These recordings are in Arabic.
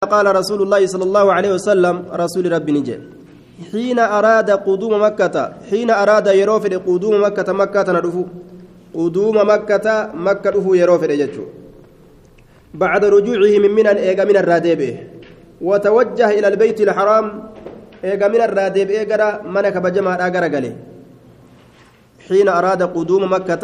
قال رسول الله صلى الله عليه وسلم رسول ربي نجي. حين أراد قدوم مكة حين أراد يروفر قدوم مكة مكة ندفو قدوم مكة مكة دفو يروفر يجتشو. بعد رجوعه من من إيجا من الرادبه وتوجه إلى البيت الحرام. إيجا من الرادب إيجا منك بجمع أجر قلي حين أراد قدوم مكة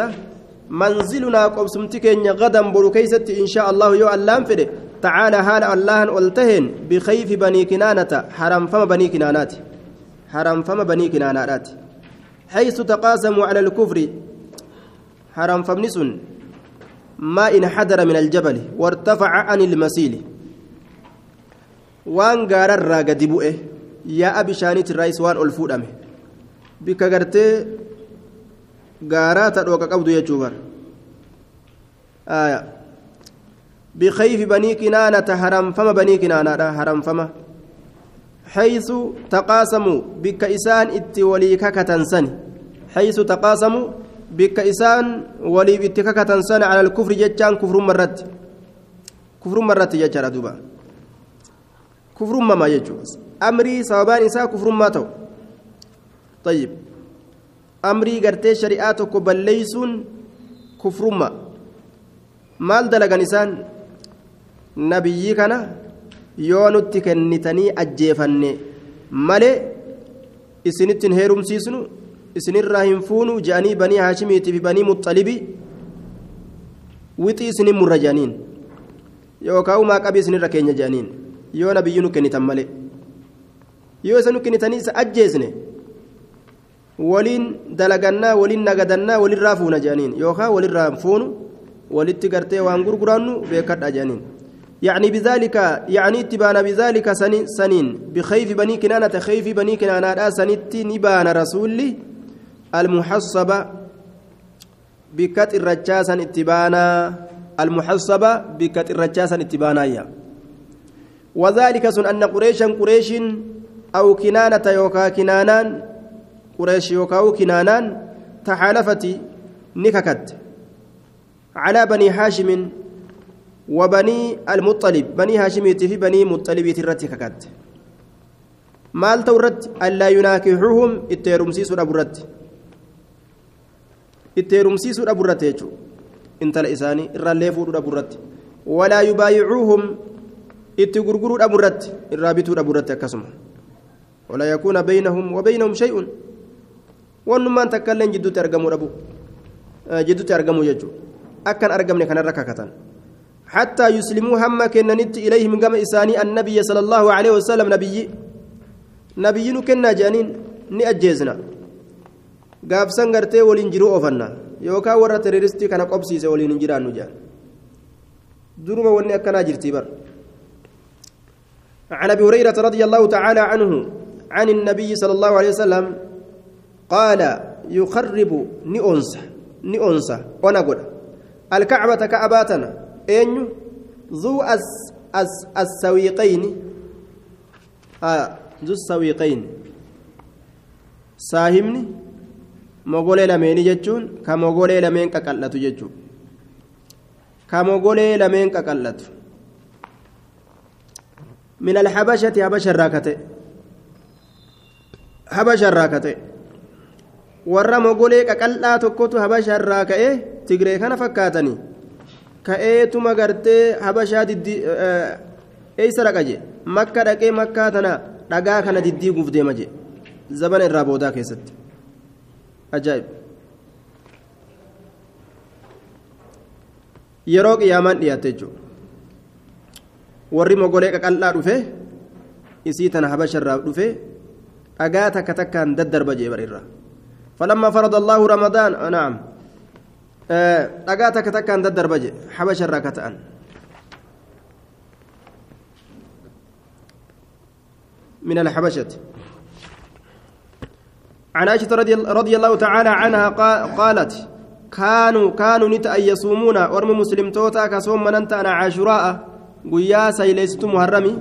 منزلنا قبسمتك غدا بركيست إن شاء الله اللام فده. تعالى حال الله ألتهن بخيف بني كنانة حرم فما بني كنانات. حرم فما بني كنانات. حيث تقاسموا على الكفر حرم فمنسن ما إن حدر من الجبل وارتفع عن المسيل. وان قال الراقة دبؤه يا أبي شانيت الرئيس وان ألفودمه بك قرتي قارات الوقا قبض يجوبر آية. بخيف بني كنانة حرم فما بني كنانة حرم فما. حيث تقاسموا بك إسان إت ولي ككتنسن حيث تقاسموا بك إسان ولي إتككتنسن على الكفر جتان كفر مرت. كفر مرت يجرى دوبا كفر ما يجوز. أمري سببان إساء كفر ما تو. طيب. أمري قرتي شريعاتك بليسون كفر ما. maal dalagan isaan nabiyyii kana yoo nutti kennitanii ajjeefanne malee isinittiin heerumsiisnu isinirraa hin fuunu je'anii banii haashimiitii fi banii muxalibii wixii isinin murra je'aniin. Yookaan uumaa qabii isinirra keenya je'aniin? Yoo nabiyyii nu kennitan malee. Yoo isa nu kennitanii isa ajjeesne waliin dalagannaa waliin nagadannaa walirraa fuuna je'aniin. Yookaan walirraa fuunu walitti gartee waan gurguraannu beekadha je'aniin. يعني بذلك يعني اتبان بذلك سنين, سنين. بخيف بني كنانة خيف بني كنانة سنت نبان رسولي المحصبة بكت الرجاسا اتبانا المحصبة بكت الرجاسا اتبانا وذلك سن أن قريشا قريش أو كنانة يوكا كنانان قريش يوكا كنانان تحالفت نككت على بني هاشم وبني المطلب بني هاشم في بني مطلب ترتي ككت مال تورت ألا يناكحوهم التيرمسيس أبرت التيرمسيس أبرت يجو إنت الإساني الرليفو أبرت ولا يبايعوهم التغرغر أبرت الرابط أبرت كسم ولا يكون بينهم وبينهم شيء. وأنما تكلم جدو ترجموا أبو جدو ترجموا يجو أكن أرجمني كان رككتان حتى يسلموا هم كننت إليهم كما إساني النبي صلى الله عليه وسلم نبي. نبي كنا جانين نأجزنا قاب سنغرتي ولنجرو أفنا يوكا ورا تريرستي كان قبسي سولين نجران نجان درما وني أكنا جرتي بر. عن أبي هريرة رضي الله تعالى عنه عن النبي صلى الله عليه وسلم قال يخرب نئنسى نئنسى ونقول الكعبة كأباتنا. eenyu? Zuu as assawiiqayni zu sawiiqayni saahibni mogolee lameeni jechuun ka mogolee lameen qaqallatu jechuun ka mogolee lameen qaqallatu. Min alxabashati habasha irraa ka ta'e. Habasha irraa ka ta'e. Warra mogolee qaqallaa tokkotu habasha irraa ka'ee tigree kana fakkaatanii ka'eetuma gartee habashaa eeysa dhaqa je makka dhaqee makkaa tana dhagaa kana diddiiguuf deema je zabana irraa boodaa keessatti. Ajaa'ib. Yeroo qiyaamaan dhiyaatte jechuudha warri mogolee qaqal'aa dhufe isii tana habasha irraa dhufe dhagaa takka takkaan daddarba jee bara irraa. Falammaa farada allaahu ramadaan naam dhagaa takka takkaan daddarba je habasha irraa ka ta'an. من الحبشة عن عائشة رضي, رضي الله تعالى عنها قالت كانوا كانوا نتا يصومون ورم مسلم توتا كصوم من أنت أنا عاشوراء قيا سيليست محرمي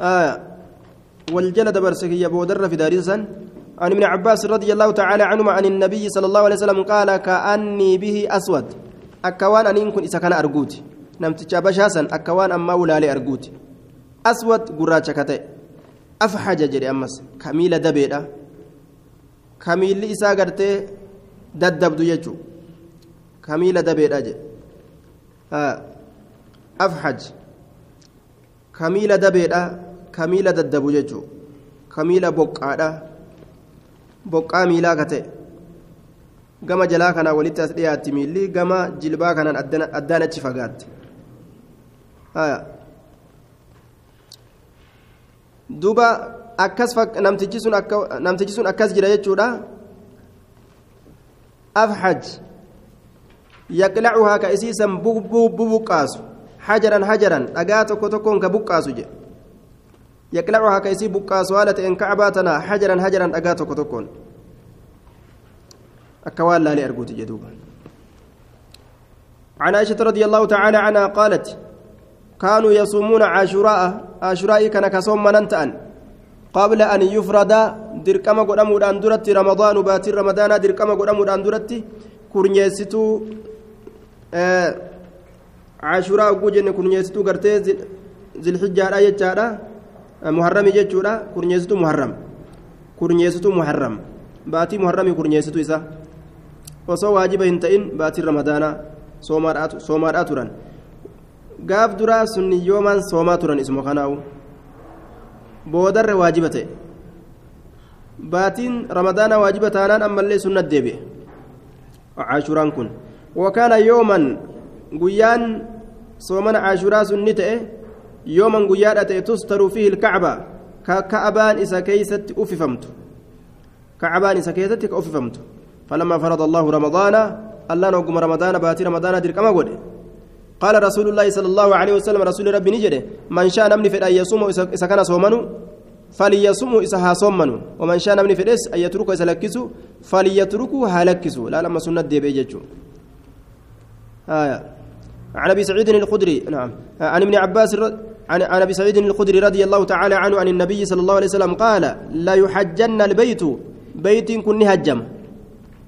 آه والجلد برسكية بودر في دارسا عن ابن عباس رضي الله تعالى عنهما عن النبي صلى الله عليه وسلم قال كأني به أسود. أكوان أن يكون إذا كان أرجوت. نمت بشاسا أكوان أما ولا أرجوت. أسود قراجة كتئ. أفحج جري أمس. كميل دبيرة كميل إسا قرتي ددبدو يجو. كميل دبيرة جي. آه أفحج. كميل دبيرة كميل ددبو يجو كميل بقعة boqqaa miilaa ka ta'e gama jalaa kanaa walitti as dhiyaatti miilli gama jilbaa kanaan addaan achi fagaatti duuba akkas namtichi sun akkas jira jechuudha afxaj yaqlacuhaa ka isiisan bubuqqaasu hajaran hajaran dhagaa tokko tokkoon ka buqqaasu jedhe يقلعها كيسي بقى سوالة إن كعباتنا حجرا حجرا أقاتك تكون أكوال لا لأرقوت جدوبا. عن عائشة رضي الله تعالى عنها قالت كانوا يصومون عاشوراء عاشوراء كان كصوم مننتأن. قبل أن يفرد دركما قدامو دان درتي رمضان باتي رمضان دركما قدامو دان درتي كورنيستو آه عاشوراء وجن كورنيستو غرتي ذي الحجة لا يجارة muharramii jechuudha. Kurnyeessitu muharram. Kurnyeessitu muharram. Baatii muharramii kurnyeessitu isa osoo waajiba hin ta'in baatii ramadaanaa soomaadhaa turan. Gaaf duraa sunni yoomaan soomaa turan isuma kanaa'u boodarre waajiba ta'e. Baatiin ramadaanaa waajiba taanaan ammallee sunna deebi'e. Caashuraan kun. Wakaana yooman guyyaan soomana caashuraa sunni ta'e tustaru fiihi ilkacba ka ka'abaan isa keeysatti uffifamtu ka'abaan isa keessatti ka uffifamtu فلما فرض الله رمضان الله نقوم رمضان باتي رمضان درك ما قد قال رسول الله صلى الله عليه وسلم رسول ربي نجده من شاء نمني في أن يصوم إذا كان صومنه فليصوم إذا صومنه ومن شاء نمني في أن يتركه إذا لكسه فليتركه هلكسه لا لما سنة دي بيجتشو آية. عن أبي سعيد الخدري نعم. عن ابن عباس عن عن أبي سعيد الخدري رضي الله تعالى عنه عن النبي صلى الله عليه وسلم قال لا يحجن البيت بيت كن نهجم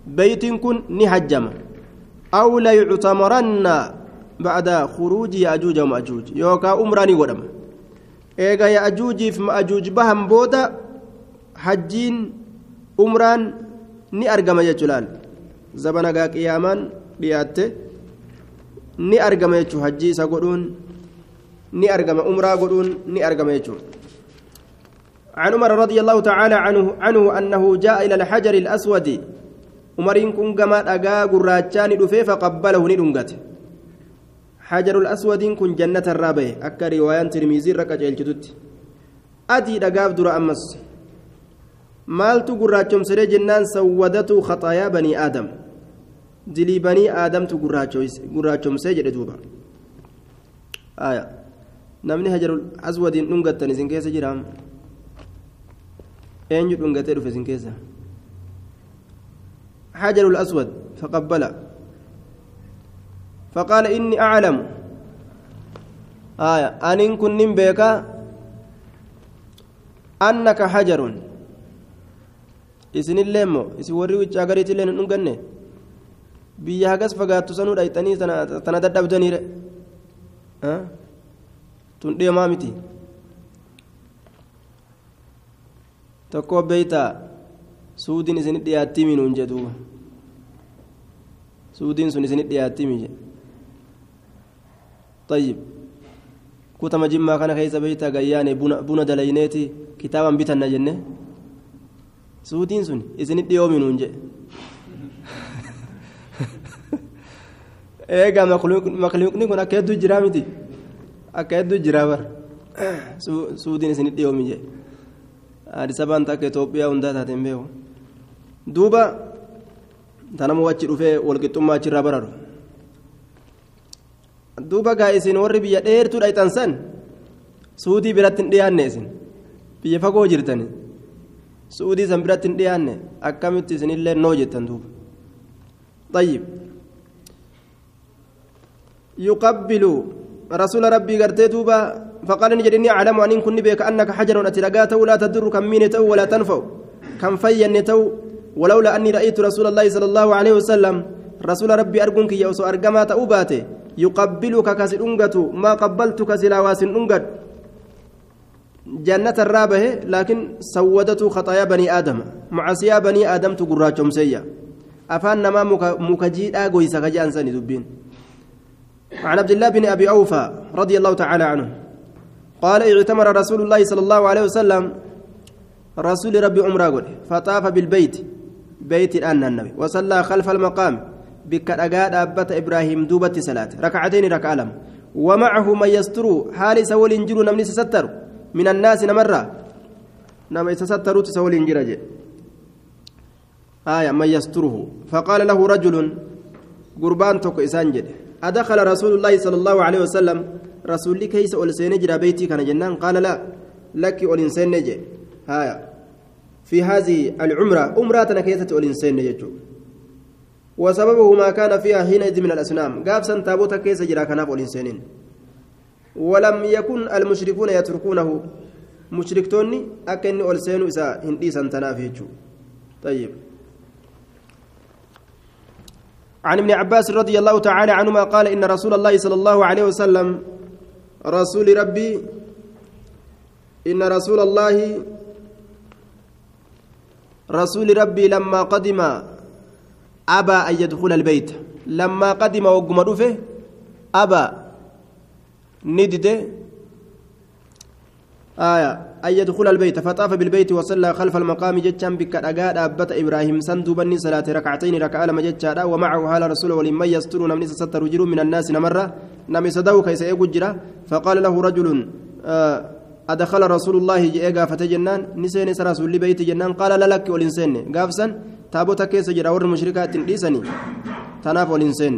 بيت كن نهجم أو لا يعتمرن بعد خروج ياجوج وماجوج يوكا أمراني ودم. إيغا ياجوج في ماجوج بهم بودا حجين umraan ni argama jechuudhaan zabana gaa qiyaamaan dhiyaatte ni argama jechuun hajji isa godhuun ni argama umraa godhuun ni argama jechuudha. عن عمر رضي الله تعالى عنه عنه أنه جاء إلى الحجر الأسود عمرين كن كما أجا قراتشان دفي فقبله ندنغته حجر الأسود كن جنة الرابع أكا رواية ترميزي ركا جيلتت أدي دقاف در أمس مالت قراتشم سري جنان سودته خطايا بني آدم dilii banii aadamtu gurraachomsee jedhe duuba namni hajarul aswadiin dhungattan isin keessa jiraam eenyu dhungatee dhufe isin keessa حجر الأسود فقبل فقال إني أعلم آية أن كن بك أنك حجر إسن الليمو إسن ورّي وجاغريتي لين نغني biyya hagas fagaattu sanuu dhayxanii tana dadhabdaniire tun deemaa miti tokko beeytaa suudiin isinit dhiyaattii minuun jedhuuba suudiin sun isinit dhiyaattii mi jedhe طيب كتما جمع كان كيس بيتا غياني بنا دلينيتي كتابا بيتنا جنة سودين سن إذن اليوم نونجي eegaa makluuqni kun akka hedduu jiraa miti akka hedduu jiraa bara suudiin isinit dhiyoomi jee addis abaan takka itoophiyaa hundaa taateen beeku duuba tanama wachi dhufee walqixxummaa achirraa bararu duuba gaa isin warri biyya dheertuu dhayxan san suudii biratti hin dhiyaanne isin biyya fagoo jirtani suudii san biratti hin dhiyaanne akkamitti isinillee noo jettan duuba طيب يقبل رسول ربي قرتي دوبا فقال نجد إني أعلم أن كن بك أنك حجر أتلقاته ولا تضر كمين ولا تنفع. كم فين تو؟ ولولا أني رأيت رسول الله صلى الله عليه وسلم رسول ربي أرجونك يا أسو أرجما تأوباته. يقبلك كسر أنجتو ما قبلتك سلاواس أنجت جنة الرابه لكن سودته خطايا بني آدم. معصية بني آدم تقراجهم سيا أفان نما مكجيد أقوي سكجي أنساني دبين. عن عبد الله بن أبي أوفى رضي الله تعالى عنه. قال اعتمر رسول الله صلى الله عليه وسلم رسول ربي عمره فطاف بالبيت بيت الآن النبي وصلى خلف المقام. بك أجاد أبت إبراهيم دوبة صلاة ركعتين ركع لم. ومعه من يستر حال سول إنجل نمني ستر. من الناس نمرة نما يتستر تسول إنجل آية من يستره. فقال له رجل قربان توك إسانجد أدخل رسول الله صلى الله عليه وسلم رسول كيس أولسين جرى بيتي كان جنان. قال لا لك أولسين نجي هايا. في هذه العمرة عمرة كيسة أولسين نجي وسببه ما كان فيها حينئذ من الأصنام قاب سنتابوتا كيس جرى كناف أولسين ولم يكن المشركون يتركونه. مشركتوني أكن أولسين إسا هندي سنتنافي طيب. عن ابن عباس رضي الله تعالى عنهما قال إن رسول الله صلى الله عليه وسلم رسول ربي إن رسول الله رسول ربي لما قدم أبى أن يدخل البيت لما قدم وقم أبى ندد آية أن يدخل البيت فطاف بالبيت وصلى خلف المقام جتشان بك أجاد أبت إبراهيم سندوبني صلاة ركعتين ركعة لما جتشا ومعه هال رسول ولما يستر نمني ستر جرو من الناس نمرة نمي صدو كيس يجرى فقال له رجل آه أدخل رسول الله جئ قافة جنان نسين رسول بيت جنان قال لا لك والإنسان قافسا تابوتا كيس جرى ور مشركات ليسني تناف والإنسان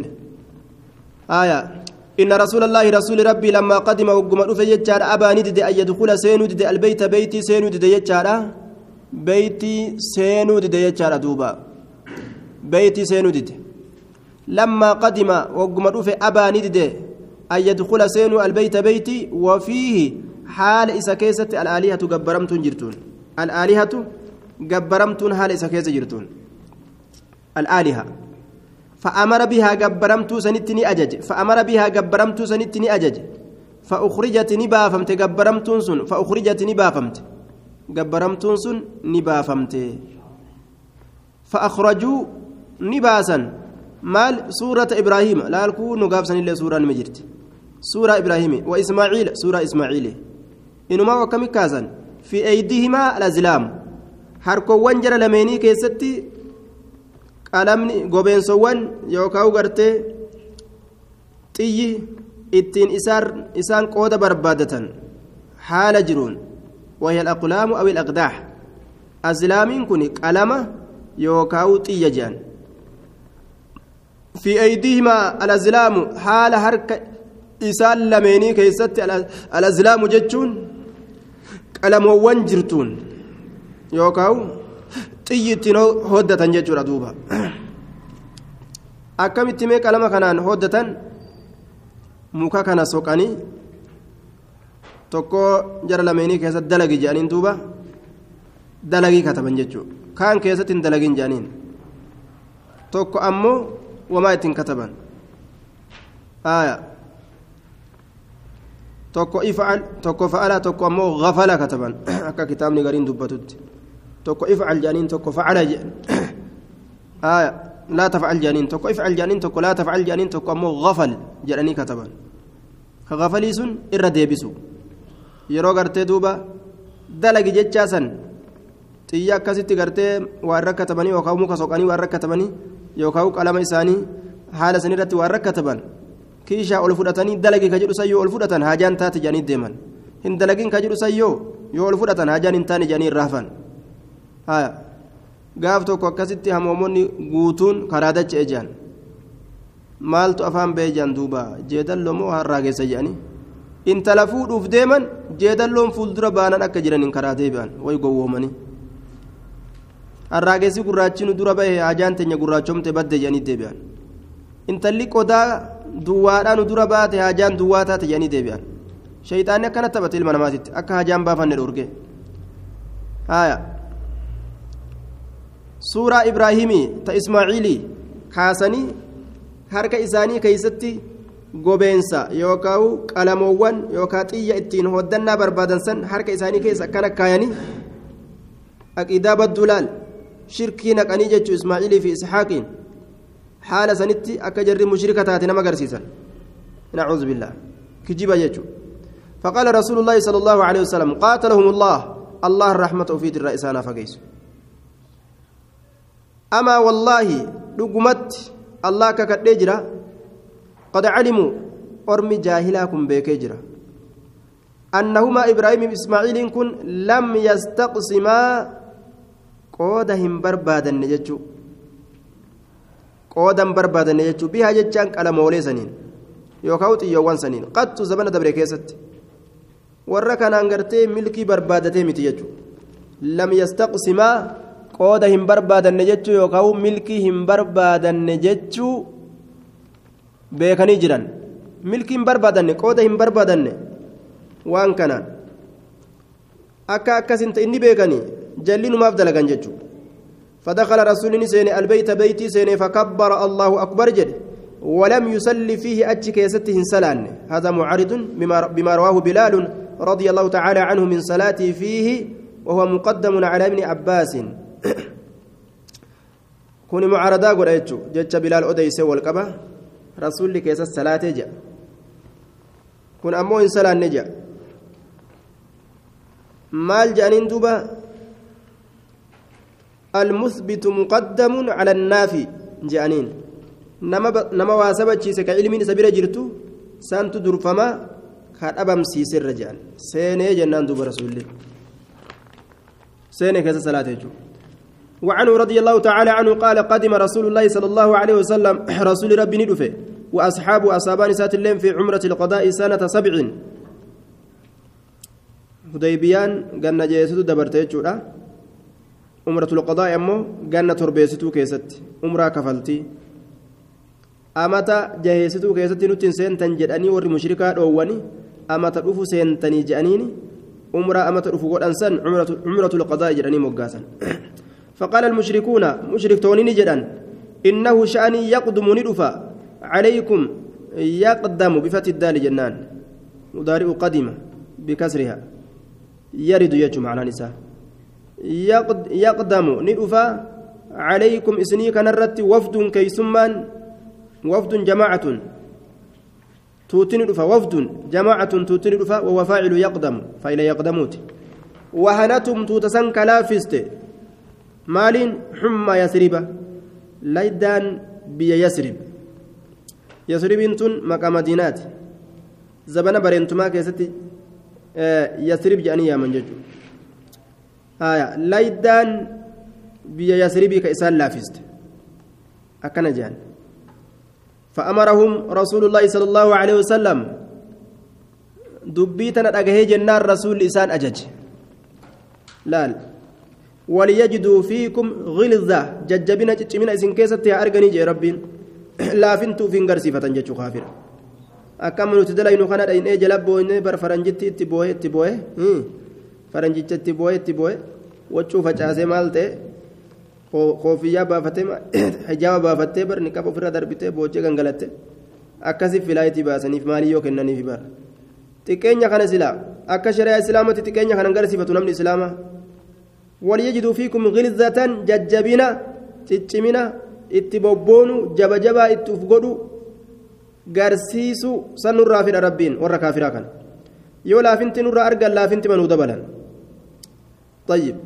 آية إن رسول الله رسول ربي لما قدم وقم رفع يجار أبا ندد أن يدخل سينو دد البيت بيتي سينو دد يجار بيتي سينو دد يجار دوبا. بيتي سينو دد لما قدم وقم رفع أبا ندد أن يدخل سينو البيت بيتي وفيه حال إسا كيسة الآلهة قبرمتون جرتون. الآلهة قبرمتون حال إسا كيسة جرتون. الآلهة. فأمر بها جبرمت سنتني أجج. فأمر بها جبرمت سنتني أجج. فأخرجت نبافمت جبرمت سن. فأخرجت نبافمت جبرمت سن. نبافمت فأخرجوا نباسا مال سورة إبراهيم. لا الكون نقابسن إلا سورة المجرد. سورة إبراهيم. وإسماعيل. سورة إسماعيل. إنما وكم كاسا في أيديهما الأزلام حركو وانجر لميني كيستي. Qalamni gobeensowwan yookaan gartee xiyyi ittiin isaan qooda barbaadatan haala jiruun. وهي الأقلام أو الأقداح أزلامين كوني قلمة يوكاو طيجان في أيديهما الأزلام حال حركة إسان لميني كيست الأزلام جتون قلموان جرتون يوكاو xiyyittiin hoddatan jechuudha duuba akkamitti mee qalama kanaan hoddatan muka kana soqanii tokko jara lameenii keessatti dalagi jedhaniin duuba dalagii kataban jechuudha kaan keessatti hin dalagin jedhaniin tokko ammoo wamaa ittiin kataban tokko ifa'al tokko fa'ala tokko ammoo gafala kataban akka kitaabni gariin dubbatutti. Tokko ifcal jaaniin tokko facala آية لا تفعل جانين توكو افعل جانين توكو لا تفعل جانين توكو أمو غفل جانين كتبان كغفلي سن إرى ديبسو yeroo gartee duuba dalagi jechaa san xiyya akkasitti gartee waan rakkatabanii yookaan muka soqanii waan rakkatabanii yookaan qalama isaanii haala sanirratti waan rakkataban kiishaa ol fudhatanii dalagi ka jedhu sayyoo ol fudhatan haajaan taate jedhanii deeman hin dalagin ka jedhu sayyoo yoo ol fudhatan haajaan hin taane jedhanii irraa hafan gaaf tokko akkasitti hamoomonni guutuun karaa dacha'e jedhan maaltu afaan ba'ee jedhan duuba? Jeedalloo moo harraa geessa jedhanii intala fuudhuuf deeman jeedalloon fuuldura baanan akka jiraniin karaa deebi'an. Way gowwoomanii harraagessi gurraachi nu dura bahe hajaan teenya gurraachomte badde jedhanii deebi'an. Intalli qodaa duwwaadhaa nu dura baate hajaan duwwaa taate jedhanii deebi'an. Shayxaanni akkana taphate ilma namaatitti akka hajaan baafanne dhorge haya harka isaanii keeysatti gobeensa yookaan qalamoowwan yookaan xiyya ittiin hoddannaa barbaadan san harka isaanii keessa akkana kaayanii aqiidaa badduu laal shirkii naqanii jechuu ismaaciilii fi ishaaqiin haala sanitti akka jarri mushrika taate nama agarsiisan nacuudhu billaa kijiba jechuu فقال رسول الله صلى الله عليه وسلم قاتلهم الله الله الرحمة في الرئيسان فقيس أما والله لقمت الله ككدجرة قد علموا أرمي جاهلاكم بكجرة أنهما إبراهيم إسماعيل كن لم يستقسما قودهم بربادا نجتشو قودا بربادا نجتشو بها جتشان قلمولي سنين. يوكاوت يوان سنين. قد زمن دبري كيست. warra kanaan gartee milkii barbaadatee miti jechuudha lam yastaqsimaa qooda hin barbaadanne jechuu yookaan milkii hin barbaadanne jechuu beekanii jiran milkii hin barbaadanne qooda hin barbaadanne waan kanaan akka akkasin inni beekanii jallinumaaf dalagan jechuudha فدخل رسول سين البيت بيتي سين فكبر الله أكبر جد ولم يصلي فيه أتشك يسته سلان هذا معارض بما رواه بلال رضي الله تعالى عنه من صلاته فيه وهو مقدم على ابن عباس kuni mucaaradaa godha jechuun jecha bilaal odeessee wal qaba rasuulli keessas salaatee jira. Kun ammoo hin salaanne jira. Maal jedhaniin duuba? Almusbitu muqaddamuun cala annaafi jedhaniin. Nama waa sabachiise ka ilmiin isa bira jirtu santu durfama ka dhabamsiiserra jedhan. Seenee jennaan duuba rasuulli. Seenee keessa salaatee jechuudha. وعنه رضي الله تعالى عنه قال قدم رسول الله صلى الله عليه وسلم رسول ربي ندفه وأصحاب أصابان سات الليل في عمرة القضاء سنة سبع. هديبيان قلنا جيسد دبرت يجودا. عمرة القضاء أمو قلنا تربيستو كيست. عمرة كفلتي. أمتا جهيستو كيست نتن سنتن جداني ور مشركا دواني amata dhufu seentanii je'aniini umraa amata dhufu godhan san cumratu lqadaa jedhanii moggaasan فقال المشركون مشرك تونين جدا إنه شأني يقدم ندفا عليكم يقدم بفتح الدال جنان. مضارع قدم بكسرها. يرد يجو معنى نساء يقدم ندفا عليكم إسني كنرت وفد كيسمان وفد جماعة. توتني دفا وفد جماعة توتني دفا وهو فاعل يقدم فإلى يقدموت. وهنتم توتسن كلافست. يسرب ليدان بي يسرب. يسرب تن مكة مدينات زبنا برنتما كيستي آه يسرب جاني يا من ججو آية ليدان بي يسرب كإسان لافست. أكن جان. فأمرهم رسول الله صلى الله عليه وسلم دبيتنا أجهي جنان رسول لسان أجج. لا. وليجدوا فيكم غلظة ججبنا جتمنا إسن كيست يا أرغني جي ربين لا فنتو فين غرسيفة جتشو خافر أكم نتدلى إنو خنا إن إيه جلبو إن بر فرنجتي تبوه تبوه فرنجتي تبوه تبوه وتشوف أجازي مالته koofiyyaa baafatee hijaaba baafattee bar niqaba ofirra darbitee boocee gangalatte akkasi filaayitii baasaniif maalii yoo kennaniif bara xiqqeenya kana silaa akka shari'aa islaamatti xiqqeenya kana garsiifatu namni islaamaa waliyajiduu fiikum itti bobboonu jaba jabaa itti uf godhu garsiisu san nurraa fidha rabbiin warra kaafiraa kana yoo laafinti nurraa argan laafinti manuu dabalan طيب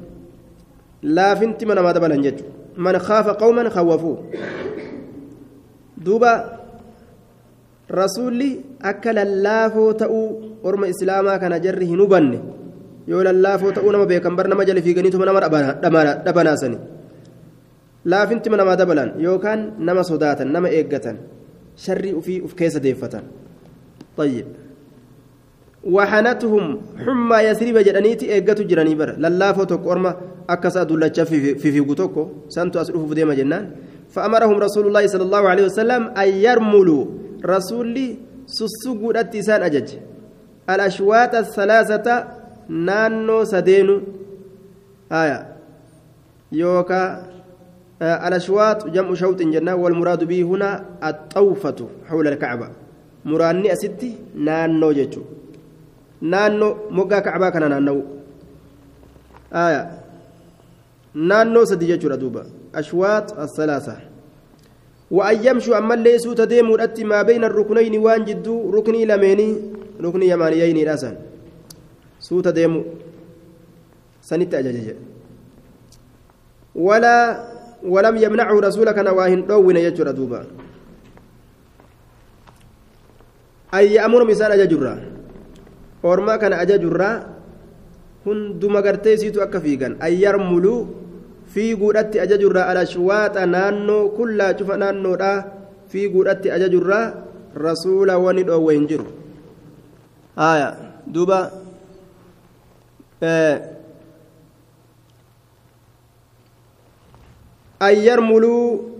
mana namaa dabalan jechuudha man khaafa qawman khawwafuu duuba rasuulli akka lallaafoo ta'uu orma islaamaa kana jarri hin hubanne yoo lallaafoo ta'uu nama beekan bar nama jala fiiganiituma nama dhabanaasani laafinti mana namaa dabalan yookaan nama sodaatan nama eeggatan sharrii ufii uf keessa deeffatan. طيب وحنتهم حمى يسرب جدنيتي ايغتو جراني بر للافو توك اورما اكسا دولچا في في في غوتوكو سانتو اسرف ديما جنان فامرهم رسول الله صلى الله عليه وسلم ان يرملوا رسولي سسغودت سان اجج الاشواط الثلاثه نانو سدينو آية يوكا الأشواط جمع شوط جنة والمراد به هنا الطوفة حول الكعبة أستي نانو جيتشو نانو مقا كعبة كان نانو آية نانو سدي جيتشو ردوبة أشواط الثلاثة وأن يمشوا أما ليسوا تديموا أتي ما بين الركنين وان جدو ركني لميني ركني يمانيين راسا سو تديموا سنت أججج ولا ولم يمنعه رسولك نواهن دوين يجر دوبا أي أمر مثال أججرا أورما كان أججرا هندما قرتي سيتو أكا فيغان أي يرملوا fiiguudhatti ajajurraa alashwaaxa naannoo kullaa cufa naannoodha fiiguudhatti ajajurraa rasuula wani dhoowwe hin jiru haya duuba an yarmuluu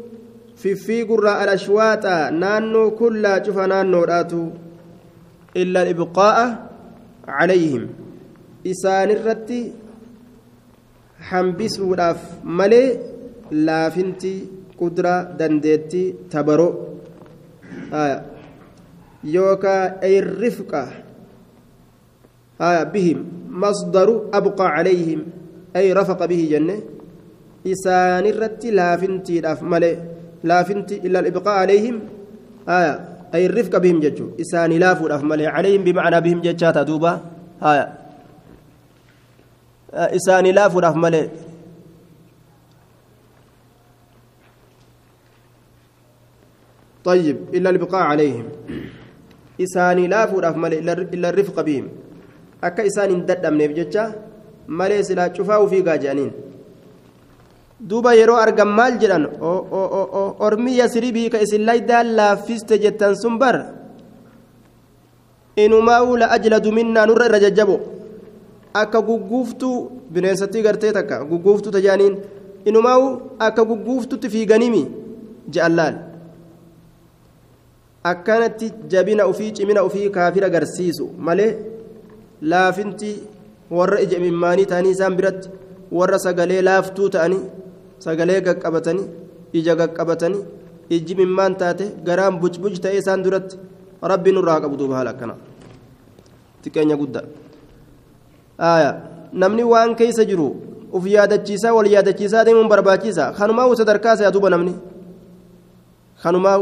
fiffiigurraa alashwaaxa naannoo kullaa cufa naannoodhaatu illa alibqaa'a calayhim. Isaanirratti hambisuudhaaf malee laafinti kudraa dandeettii tabaroo yookaan eyrifqa bihim masdaru abqaa calayhim ay rafaqa bihi jenne isaanirratti laafintiidhaaf malee laafinti illa ibqaa calayhim ay rifqa bihim jechuu isaanii laafuudhaaf malee calayhim bimacnaa bihim jechaa taa duuba isaanii laafuudhaaf malee طيب إلا البقاء عليهم إساني لا فوراف مالي إلا الرفق بهم akka isaan hin dadhabneef jecha malee silaa cufaa ufiigaa jedhaniin duuba yeroo argan maal jedhan? Ormi yasribii ka isin laydaan laaffiste jettan sun bar inumaa la ajladu minnaa nurra irra jajjabo. Akka gugguuftuu bineensattii gartee takka. Gugguuftuu tajaaniin inumaa'u akka gugguuftutti fiiganimi laal. Akkanatti jabina ufii cimina ufii kaafira garsiisu malee laafinti warra ija imimmaanii ta'anii isaan biratti warra sagalee laaftuu ta'anii sagalee gaqqabatanii ija gaqqabatanii ijji mimmaan taate garaan bucbuc ta'ee isaan duratti rabbi nurraa qabu duuba haala akkana xiqqeenya guddaa. Namni waan keessa jiru uf yaadachiisaa wal yaadachiisaa deemuun barbaachisa kanumaa sadarkaa isaa duuba namni. Kanumaa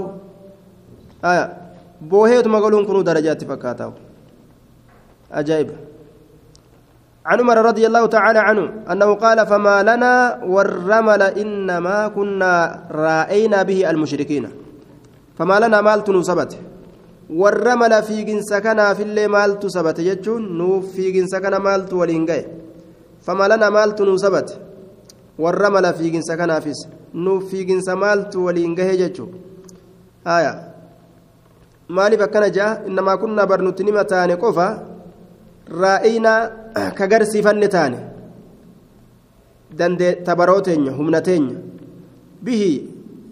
booheetuma galuun kunuu darajaatti fakkaata ajaa'iba عن عمر رضي الله تعالى عنه أنه قال فما لنا والرمل إنما كنا رأينا به المشركين. فما لنا مال تنصبت والرمل في جنس كان في اللي مال تثبت يجون نوف في جنس كان مال تولينجاي فما لنا مال تنصبت والرمل في جنس كان فيس نوف في جنس مال تولينجاي يجون. آية. مالي فكان جاء إنما كنا برنتني متان قفا رأينا kagarsiifanne taane dandee tabaroo teenya humna teenya bihi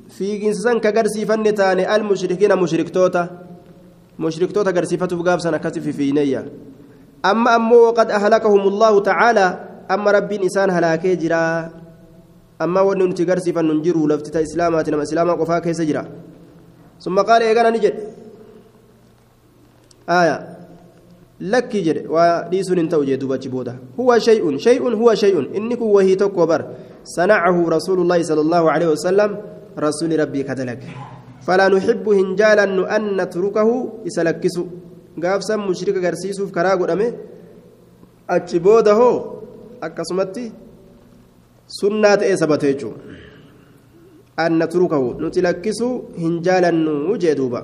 fiiginsa san kagarsiifanne taane almushrikiina mushriktoota mushriktoota agarsiifatuuf gaabsan akkasi fifiineeyya amma ammoo waqad ahlakahum allahu tacaalaa amma rabbiin isaan halaakee jiraa amma wanni nuti garsiifannu hin jiru lafti ta islaamaati nama islaamaa qofaa keessa jira summa qaala eegana ni jedhe aayaa لكي جد وديسون انتو جدوب بودا هو شيء شيء هو شيء إنك وهي تكبر صنعه رسول الله صلى الله عليه وسلم رسول ربي كذلك فلا نحب هنجالا أن نتركه يسلكس قافسا مشرك غرسيسوف كراغو دمي أتش بودا هو أكسمتي سنة إيه سبتيجو أن نتركه نتلكس هنجالا وجدوبا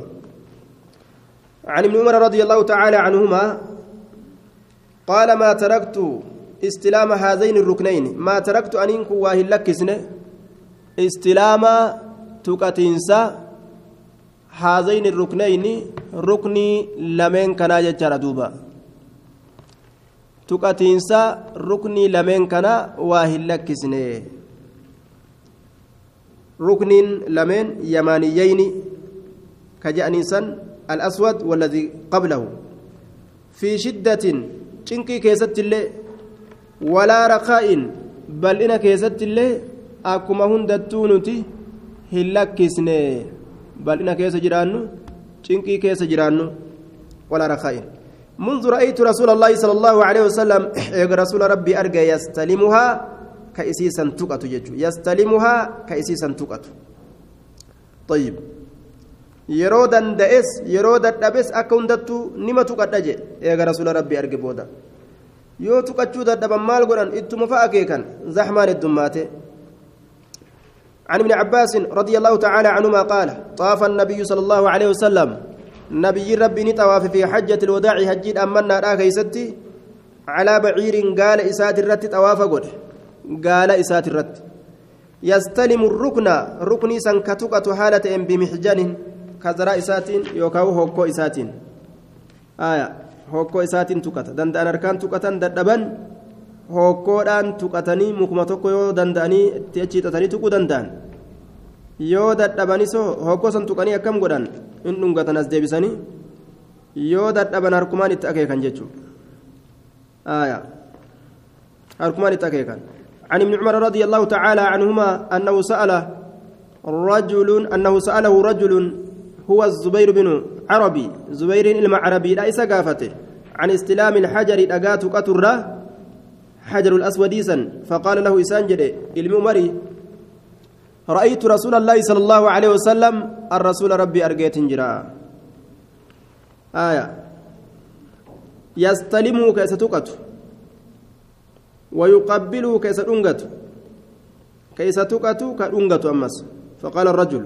عن ابن عمر رضي الله تعالى عنهما قال ما تركت استلام هذين الركنين ما تركت أن إنكو واهي لكسن استلام تكتنسا هذين الركنين ركني لمن كان يجرى دوبا. تكتنسا ركني لمن كان واهي لكسن. ركن لمن يمانيين كجأني سن الأسود والذي قبله. في شدة شنكي كيست الله ولا رخاء بل إن كيست الله hundattuu nuti hin lakkisne bal'ina keessa jiraannu cinqii keessa jiraannu wala rakkaa'in منذ رأيت رسول الله صلى الله عليه وسلم رسول ربي أرجى يستلمها كأسيسا تقت يستلمها كأسيسا تقت طيب. Yeroo danda'es yeroo dadhabes akka hundattuu nima tuqadha je eega rasuula rabbii arge booda. Yoo tuqachuu dadhaban maal godhan? Ittuma fa'a akeekan zaxmaan heddummaate عن ابن عباس رضي الله تعالى عنهما قال طاف النبي صلى الله عليه وسلم نبي ربي نطواف في حجة الوداع هجيد أمنا لا كيستي على بعير قال إسات الرت طواف قل قال إسات الرت يستلم الركن ركني سنكتكة حالة بمحجن kazaraa isaatiin yookaan hokkoo isaatiin hokkoo isaatiin tuqata danda'an harkaan tuqatan dadhaban hokkoodhaan tuqatanii mukuma tokko yoo danda'anii itti achi hixatanii tuquu danda'an yoo dadhabanis hokkoo san tuqanii akkam godhan in dhungatan as deebisanii yoo dadhaban harkumaan itti akeekan jechuudha harkumaan itti akeekan عن ابن عمر رضي الله تعالى عنهما أنه سأل رجل أنه سأله رجل هو الزبير بن عربي. زبير المعربي لا إسقافته عن استلام الحجر أقات قطر حجر الأسود فقال له إسانجد المؤمري رأيت رسول الله صلى الله عليه وسلم الرسول ربي أرقيت جرا. آية. يستلمه كيس تقت ويقبله كيس أنقت كيس تقت كأنقت أمس. فقال الرجل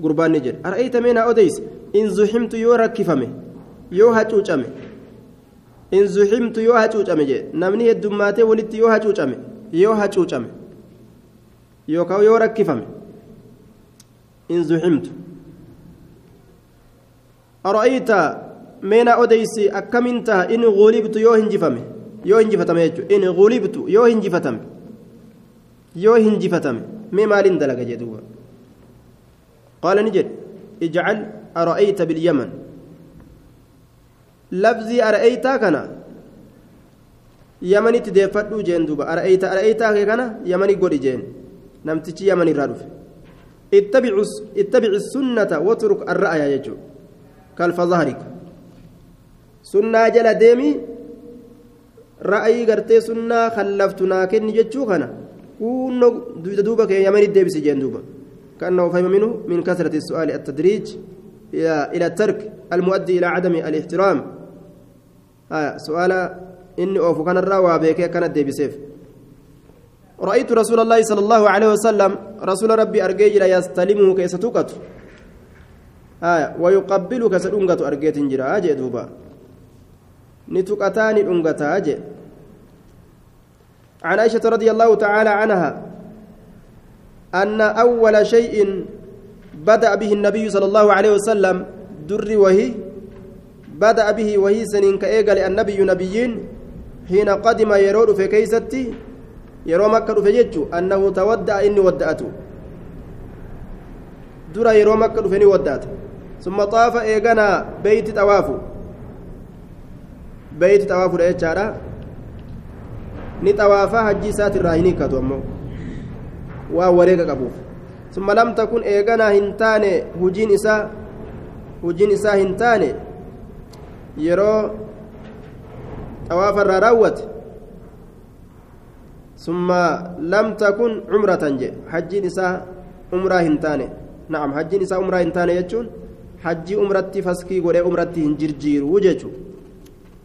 gurbaan ni jedhe ar'ayta meenaa odeyse in zuximtu yoo rakkifame yoo hacuucame in zuximtu yoo hacuucame jedhe namni heddummaatee walitti yoo hacuucame yoo hacuucame yookaan yoo rakkifame in zuximtu ar'ayta meenaa odeyse akkamiin taha in gulibtu yoo hinjifame yoo hinjifatame jechuudha in gulibtu yoo hinjifatame yoo hinjifatame mee maaliin dalaga jedhuuba. قال نجد اجعل أرأيت باليمن. لفظي أرأيت كان. يمني تدفدو جين دوبا. أرأيت أرأيت كان يمني قولي جين. نمتشي يمني رادف اتبع اتبع السنة واترك الرأي يجو كالف ظهرك سنة جل ديمي رأي قرتي سنة خلفتنا كن جتشو كان. كونو دوبا كي يمني ديبسي جين دوبا. كأنه فهم منه من كثرة السؤال التدريج إلى الترك المؤدي إلى عدم الاحترام. آه سؤال إني أوفو كان الراوى بك كانت دي بسيف رأيت رسول الله صلى الله عليه وسلم رسول ربي أرجيج لا يستلمه كيس توقت آه ويقبله كيس أنقت أرجيت جرا أجي دوبا نتوقتان أنقت أجي عن عائشة رضي الله تعالى عنها أن أول شيء بدأ به النبي صلى الله عليه وسلم در وهي بدأ به وهي سنين كأيقل النبي نبيين حين قدم يرود في كيستي يرو مكة في جيتشو أنه تودع إني ودأته. در يرو مكة في ودأته. ثم طاف إيقنا بيت توافو بيت توافو لأيتشارا ni xawaafaa hajji isaati irraa hin hiikkatu ammoo waan wareega qabuuf summa lam takun eeganaa hin taane hujiin isaa hujiin isaa hin taane yeroo xawaafa irraa raawwate. Summa lam takun cumratan je hajjiin isaa umraa hin taane. Na'am hajjiin isaa umraa hin taane jechuun hajjii umratti faskii godhee umratti hin jirjiiru jechuudha.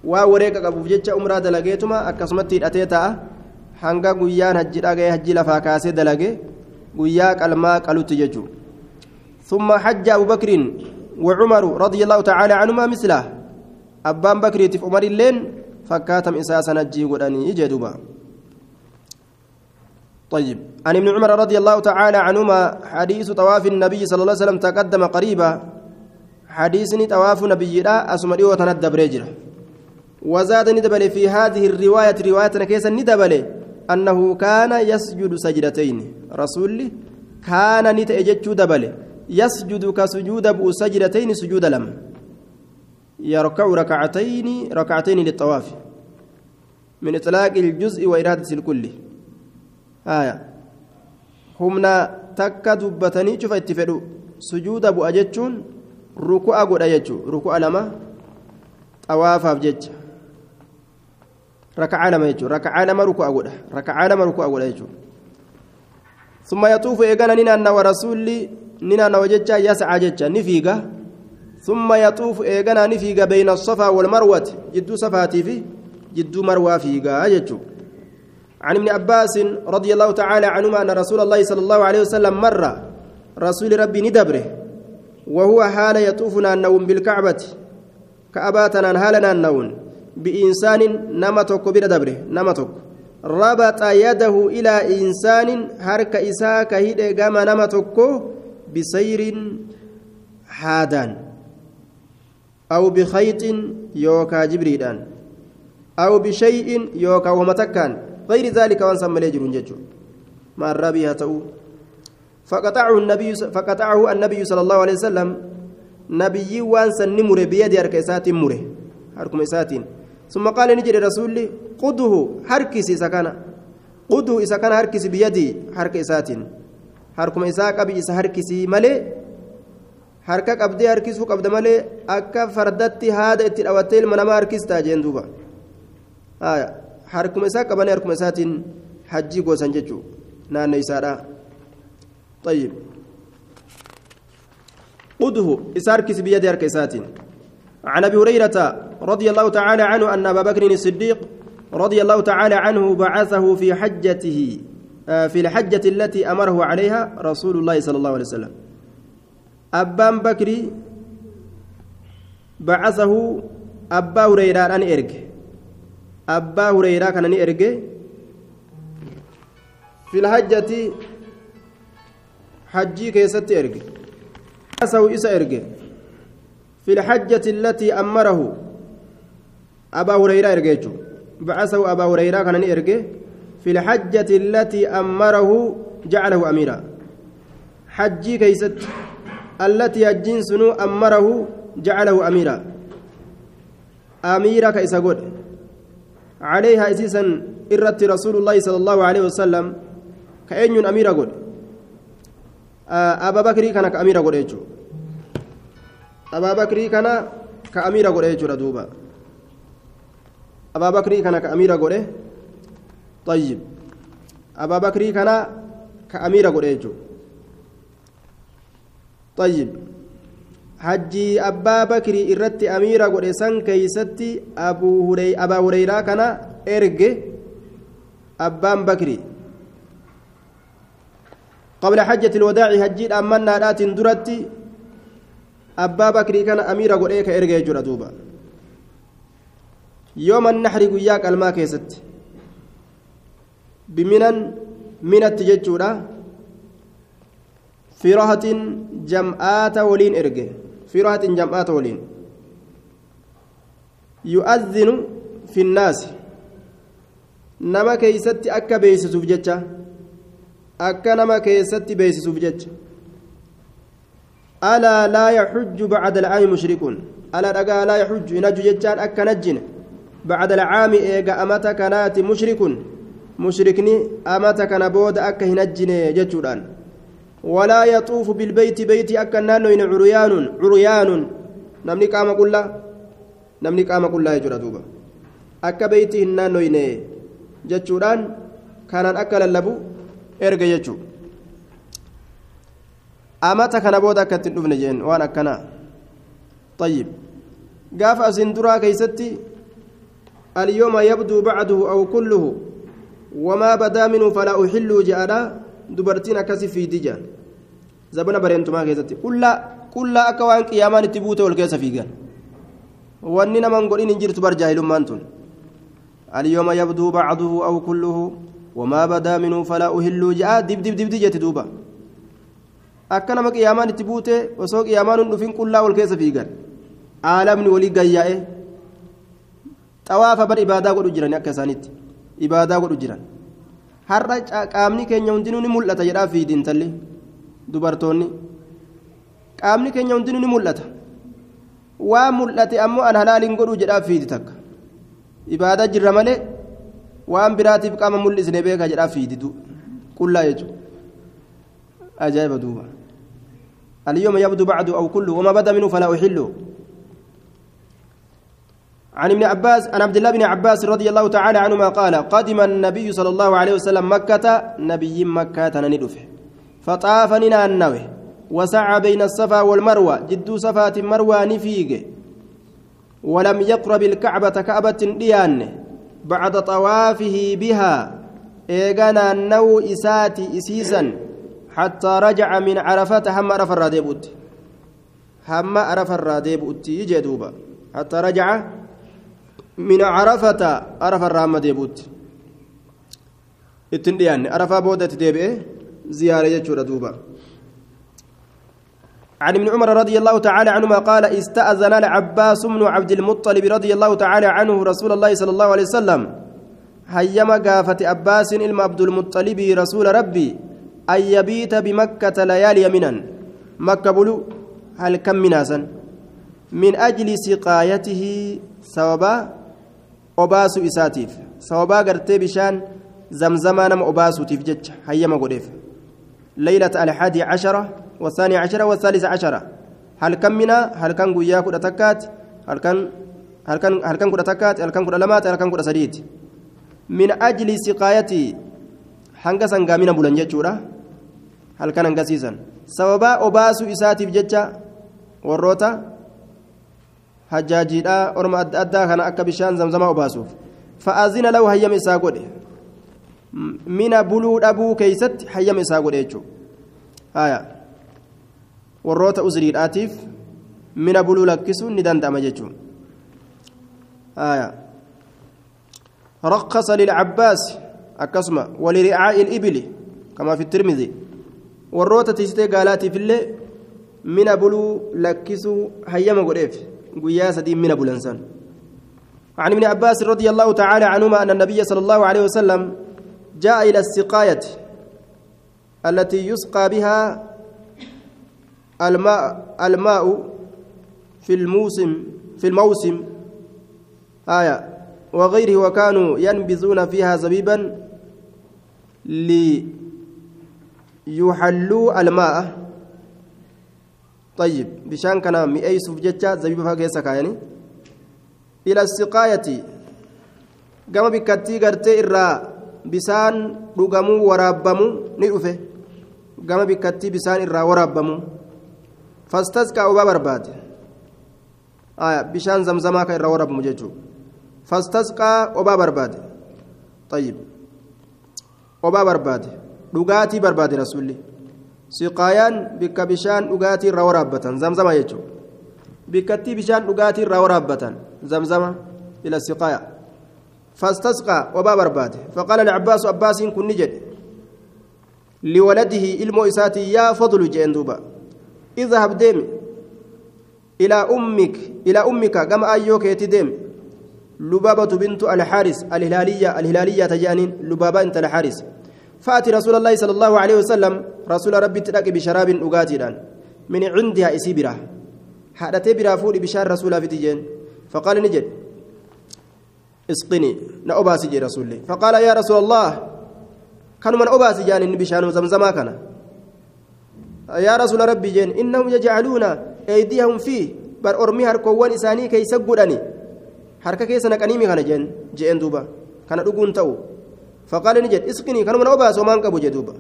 Waa wareega qabuuf jecha umraa dalageetuma akkasumatti hidhatee ta'a hanga guyyaan hajji dhaga'ee hajji lafaa kaasee dalage guyyaa qalmaa qalutti jechuudha ثم حج أبو بكر وعمر رضي الله تعالى عنهما مثله أبان بكر في عمر اللين فكاتم إساسا نجي وداني جدوبا طيب عن ابن عمر رضي الله تعالى عنهما حديث طواف النبي صلى الله عليه وسلم تقدم قريبا حديثني طواف نبي لا أسمري وتندب رجله وزاد ندبل في هذه الرواية رواية كيسا ندبل أنه كان يسجد سجدتين. رسول كان نتأجج دبل. يسجد كسجود أبو سجدتين سجود لم. يركع ركعتين ركعتين للطواف. من إطلاق الجزء وإرادة الكل. آية. humna takka dubbatanii cufa itti fedhu. sujuuda bu'a jechuun ruku'a godha jechuudha ruku'a lama xawaafaaf raka'aa lama jechuudha raka'aa lama ruku'a godha raka'aa lama ruku'a godha jechuudha ثم يطوف إيجانا نينا ورسولي نينا وجدت يسعى جدت نفيقة. ثم يطوف إيجانا نفيقة بين الصفا والمروة جدو صفاتي في جدو مروة فيقة جدت عن ابن عباس رضي الله تعالى عنهما أن رسول الله صلى الله عليه وسلم مر رسول ربي ندبره وهو حال يطوفنا النوم بالكعبة كأباتنا هالنا النوم. بإنسان نمتك بردبره نمتك ربط يده إلى إنسان هرك إساك هيد قام نمتك بسير حادان أو بخيط يوكا جبريدان أو بشيء يوكا ومتكان. غير ذلك وانسم مليجر ججو ما الربي تؤ فقطعه النبي فقطعه النبي صلى الله عليه وسلم. نبي وانس نمر بيد أركيسات مره أركم إساتين ثم قال نجري رسولي قده حركسي سكنا قده إذا كان حركسي بيدي حرك إساتين حركم إساك أبي إسا حركسي ملي harka qabdee harkisuu qabda malee akka fardatti haada itti dhawattee ilma namaa harkistaa jeen duuba harkuma isaa qabanii harkuma isaatiin hajjii goosan jechuudha naannoo isaadha. طيب قده إساركس بيد أركسات عن أبي هريرة رضي الله تعالى عنه أن أبا بكر الصديق رضي الله تعالى عنه بعثه في حجته في الحجة التي أمره عليها رسول الله صلى الله عليه وسلم. أبان بكري بعثه أبا هريرة أن إرج أبا هريرة كان إرج في الحجة حجي كيست إرجع. أسو إسا إرجع. في الحجة التي أمره أبا هريرة إرجع بعثه أبا هريرة كان إرجع في الحجة التي أمره جعله أميرا. حجي كيست. التي الجنس أمره جعله أميرا. أميرا كيس قد. عليها أسيسا إرت رسول الله صلى الله عليه وسلم. كأين أميرا قد. abaa bakrii kana ka amiira godhe jechuudha abaa bakrii kana ka amiira godhe jechuudha duuba abaa bakrii kana ka amiira godhe tayyib abaa bakrii kana ka amiira godhe jechuudha tayyib hajjii abbaa bakrii irratti amiira godhe san keeysatti abaa hureyraa kana erge abbaan bakrii قبل حجة الوداع هجيد أمنا رات abbaa bakrii kana amiira godhee ka erga jechuudha duuba. Yooma naxri guyyaa qalmaa keessatti biminan minatti jechuudha. Firohatin jam'aata waliin erge. Firohatin jam'aata waliin. Yu'adhinu finnaasi. Nama keeysatti akka beeksisuuf jecha. Akka nama keessatti beeksisuuf jecha. Bacda alcaami mushrikuun alaa dhagaa laa yaxujju hin hajju jechaan akka najjine bacda alcaami eega amata kanaati mushrikuun mushrikni amata kana booda akka hin hajjine jechuudhaan walaa yaxuufu bilbeyti beyti akka naannoyne curyaanun curyaanun namni qaama qullaa namni qaama qullaa jechuudha duuba akka beyti hin naannoyne jechuudhaan kanaan akka lallabu erga jechuun amata kana booda akka ittiin dhufne jeen waan akkanaa طيب قاف أسن درا كيستي اليوم يبدو بعده أو كله وما بدا منه فلا أحل جاءنا دبرتين كسي في دجان زبنا برينتما كيستي كلا كلا أكوان قيامان تبوت والكيس في قال واننا من قولين انجرت برجاه لمانتون اليوم يبدو بعده أو كله وما بدا منه فلا أهل جاء دب دب دب akka nama qiyaamaan itti buute osoo qiyaamaan hin dhufin qullaa wal keessa fiigan. Aalamni walii gayyaa'e xawaafa bar ibaadaa godhu jiran akka isaanitti ibaadaa godhu jiran. Har'a qaamni keenya hundinuu ni mul'ata jedhaa fiidiin talli dubartoonni. Qaamni keenya hundinuu ni mul'ata. Waan mul'ate ammoo an halaaliin godhuu jedhaa fiidi takka. Ibaadaa jirra malee waan biraatiif qaama mul'isne beeka jedhaa fiidi qullaa jechuudha ajaa'iba duuba. اليوم يبدو بعد أو كله وما بدا منه فلا أحله عن ابن عباس عن عبد الله بن عباس رضي الله تعالى عنهما قال قدم النبي صلى الله عليه وسلم مكة نبي مكة ندفه فطاف النوه وسعى بين الصفا والمروة جد صفات مروة نفيق. ولم يقرب الكعبة كعبة ديان. بعد طوافه بها إيغانا النو إساتي إسيسا. حتى رجع من عرفات هم عرف الراديبوت هم عرف الراديبوت يجي دوبا. حتى رجع من عرفة عرف الرام ديبوت اتنديان عرفة بودت ديبئ زيارة يجور دوبا. عن ابن عمر رضي الله تعالى عنهما قال استأذن العباس بن عبد المطلب رضي الله تعالى عنه رسول الله صلى الله عليه وسلم. هيما قافة عباس إلما عبد المطلب رسول ربي. أن يبيت بمكة ليالي منا مكة بلو هل كم مناسا من أجل سقايته سوابا أباسو إساتيف. سوابا قرتي بشان زمزما نم أباسو تفجج هيما قريف ليلة الحادي عشرة والثاني عشرة والثالث عشرة هل كم منا؟ هل كان قويا كده تكات؟ هل كان هل كان هل كان كده تكات؟ هل كان كده لمات؟ هل كان كده سديد. من أجل سقايتي hanga sangaamina bulan jechuudha halkan hangasiisan sababaa obaasuu isaatiif jecha warroota hajjaajiidha orma adda addaa kana akka bishaan zamzamaa obaasuuf fa'aazina lahu hayyama isaa godhe mina buluu dhabuu keeysatti hayyama isaa godhe jechuudha warroota uzriidhaatiif mina buluu lakkisuun ni danda'ama jechuudha رخص للعباس akkasuma waliricaa'i ilibili kamaa fi tirmidhi warroota tiisitee gaalaatiif illee mina buluu lakkisuu hayyama godheef guyyaa sadii mina bulansan عن ابن عباس رضي الله تعالى عنهما أن النبي صلى الله عليه وسلم جاء إلى السقاية التي يسقى بها الماء الماء في الموسم في الموسم. آية. وغيره وكانوا ينبذون فيها زبيبا ليحلوا الماء. طيب بشان كان مئيسف جتة زبيب فاقيسا كايني إلى السقاية. قام بكتي قرتي إرى بسان رقمو ورابمو نئفه قام بكتي بسان إرى ورابمو فاستسقى أبا برباد. آية بشان زمزما كإرى ورابمو جيجو فاستسقى أبا برباد. طيب obaa barbaade dhugaatii barbaade rasuulli siqaayaan bikka bishaan dhugaatii irraa waraabbatan zamzama jechuudha bikkattii bishaan dhugaatii irraa waraabbatan zamzama ila siqaaya fastasqaa obaa barbaade faqaala lacabaasu abbaasiin kunni jedhe liwaladihi ilmoo isaatii yaa fadlu jeen duuba idhab deemi ilaa ummik ilaa ummika gama ayyoo keeti deemi لبابة بنت الحارس الهلالية الهلالية تجانين لبابة انت الحارس فأتي رسول الله صلى الله عليه وسلم رسول ربي تلاقي بشراب أغاتيران من عندها إسيبرة حدث برا فول بشار رسول في تجين فقال نجد اسقني نأباسي رسول فقال يا رسول الله كانوا من أباسي جان بشان زمزما كان. يا رسول ربي جين إنهم يجعلون أيديهم فيه بر أرمي هركوان إساني كي سقودني. harka keessa naqaniimi kana jeen jeen duuba kana dhuguun ta'u فقال نجد اسقني كانوا من أباس ومان قبو جدوبا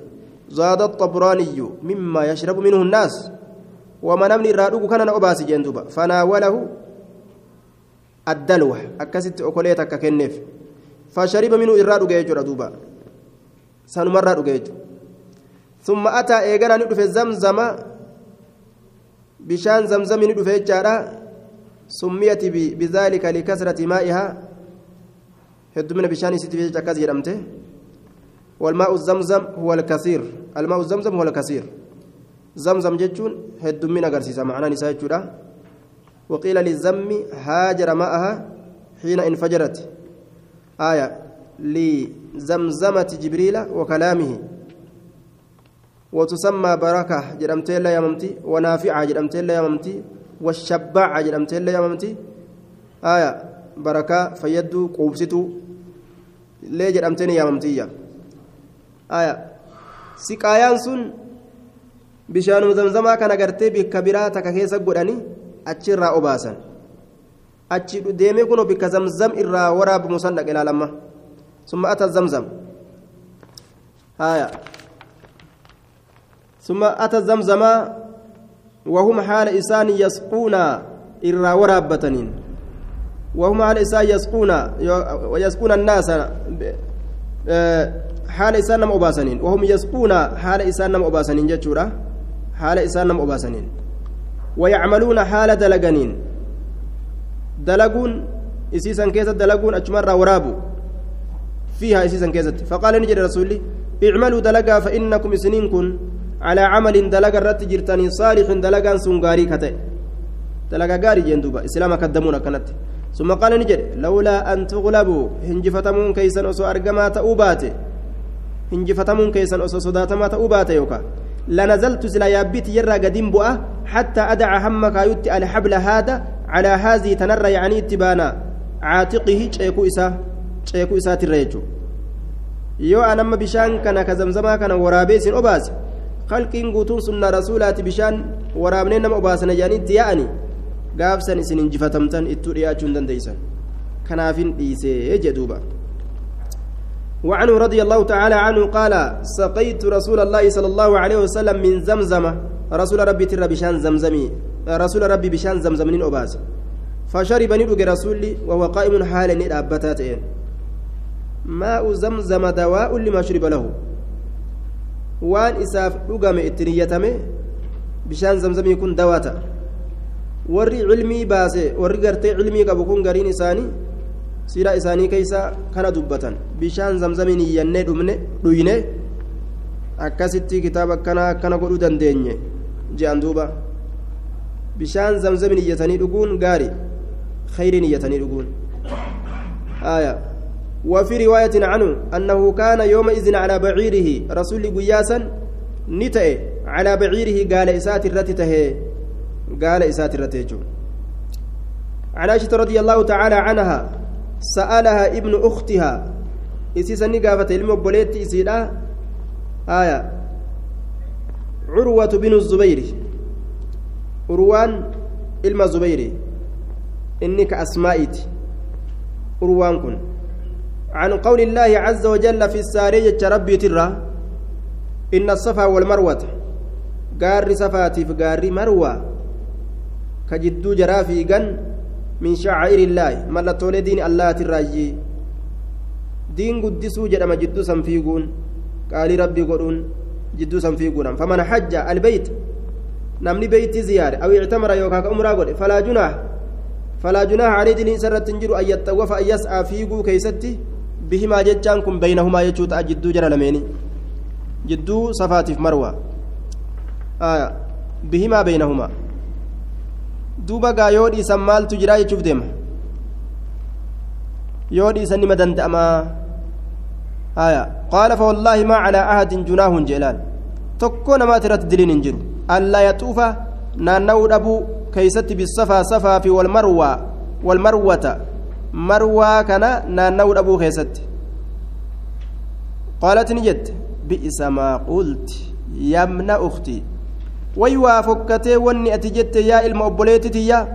زاد الطبراني مما يشرب منه الناس. ومن أمن الرادوك كان أباس جندوبا فناوله الدلوة. أكست أكليتك كنف. فشرب منه الرادوك يجر دوبا سنمر الرادوك يجر ثم أتى إيقنا ندف زمزم. بشان زمزم ندف يجارا سميت بذلك لكثرة مائها. هدمنا بشان ستفيج كثير أمته والماء الزمزم هو الكثير الماء الزمزم هو الكثير زمزم جتون هدمنا قرسيسا معنى نساء جدا وقيل للزم هاجر ماءها حين انفجرت آية لزمزمة جبريل وكلامه وتسمى بركة جرمتي لا يممتي ونافعة جرمتي لا يممتي والشباعة جرمتي لا يممتي آية بركة فيدو قوبستو ليه جرمتني يممتية آية سقايان سن bishaanuma zamzamaa kana gartee bikka biraa takka keessa godhanii achirraa obaasan achi deemee kunoo bikka zamzam irraa waraabamu san dhaqe ilaalamma summa ata zamzam haya ثم أتى الزمزم وهم حال إسان يسقون إرى ورابتنين وهم حال إسان يسقون ويسقون الناس حال إسان نم أباسنين. وهم يسقون حال إسان نم أباسنين جتشورا. حال إسان نم أباسنين. ويعملون حال دلقنين دلقون إسيسا كيسة دلقون أجمر ورابو فيها إسيسا كيسة فقال نجد رسولي اعملوا دلقا فإنكم سنين كن. على عمل دلقا رت جرتني صالح دلقا سنغاري كتئ. دلقا غاري جندوبا إسلام كدمون كانت ثم قال نجد لولا أن تغلبوا هنجفتمون كيسا أسو أرقما تأوباتي هنجفتمون كيسا أسو صداتما تأوباتي يوكا. لنزلت سلا يابيت يرى قديم بؤة حتى أدع همك يتي الحبل هذا على هذه تنرى يعني اتبانا. عاتقه شيكو إسا شيكو إسا تريجو. yoo anamma bishaan kana ka zamzamaa kana waraabee isin obaase halqiin guutuun sunna rasuulaati bishaan waraabnee nama obaasana gaafsan isin injifatamtan ittuu dhiyaachuu hin dandeeysan kanaafin dhiisee jedhuuba وعنه رضي الله تعالى عنه قال سقيت رسول الله صلى الله عليه وسلم من زمزم. رسول ربي ترى بشان زمزمي رسول ربي بشان زمزمين أباس. فشرب ندق رسولي وهو قائم حال ندابتاتين ماء زمزم دواء لما شرب له. وان إساف دقم اتنيتمه بشان زمزم يكون دواتا. Warri cilmii baase warri gartee cilmii qabu kun gariin isaanii siidhaa isaanii keeysa kana dubbatan bishaan zamzamiin iyyannee dhumne dhuyne akkasitti kitaaba akkana akkana godhuu dandeenye je'an duuba bishaan zamzamiin iyyatanii dhuguun gaari khayriin iyyatanii dhuguun آية وفي رواية عنه أنه كان يومئذ على بعيره رسول قياسا نتأ على بعيره قال إسات الرتته قال إسات الرتيجو. عن عائشة رضي الله تعالى عنها سألها ابن أختها إسيسا نقافة علم بوليت إسيلا آية عروة بن الزبير. عروان علم الزبير إنك أسمائت عروان كن. عن قول الله عز وجل في السارية ربي ترى إن الصفا والمروة. قار صفاتي في قار مروة. كجدو جرا فيغن من شعائر الله. ملتولي دين الله تراجي. دين قدسو جدما جدو سنفيقون. قال ربي قرون جدو سنفيقون فمن حج البيت نمني بيت زيارة. أو اعتمر يوكاك أمرا قل فلا جناح. فلا جناح عليه دين سرة تنجر أن يتوفى أن يسعى فيقو كيستي. بهما جتشانكم بينهما يجوت جدو جرى لميني. جدو صفاتي في مروة. آه بهما بينهما. Duuba gaa yoo dhiisan maaltu jira jechuuf deema yoo dhiisan nima danda'amaa haya qaala fawallaahi maa calaa ahadin junaahun jeelaan tokko namaati irratti diliin hin jiru allaa yaxuufa naanna'uu dhabuu keeysatti bisafaa safaa fi walmarwaa walmarwata marwaa kana naanna'uu dhabuu keessatti qaalati ni jette bi'isa maa qulti yamna uktii obboleetitiyya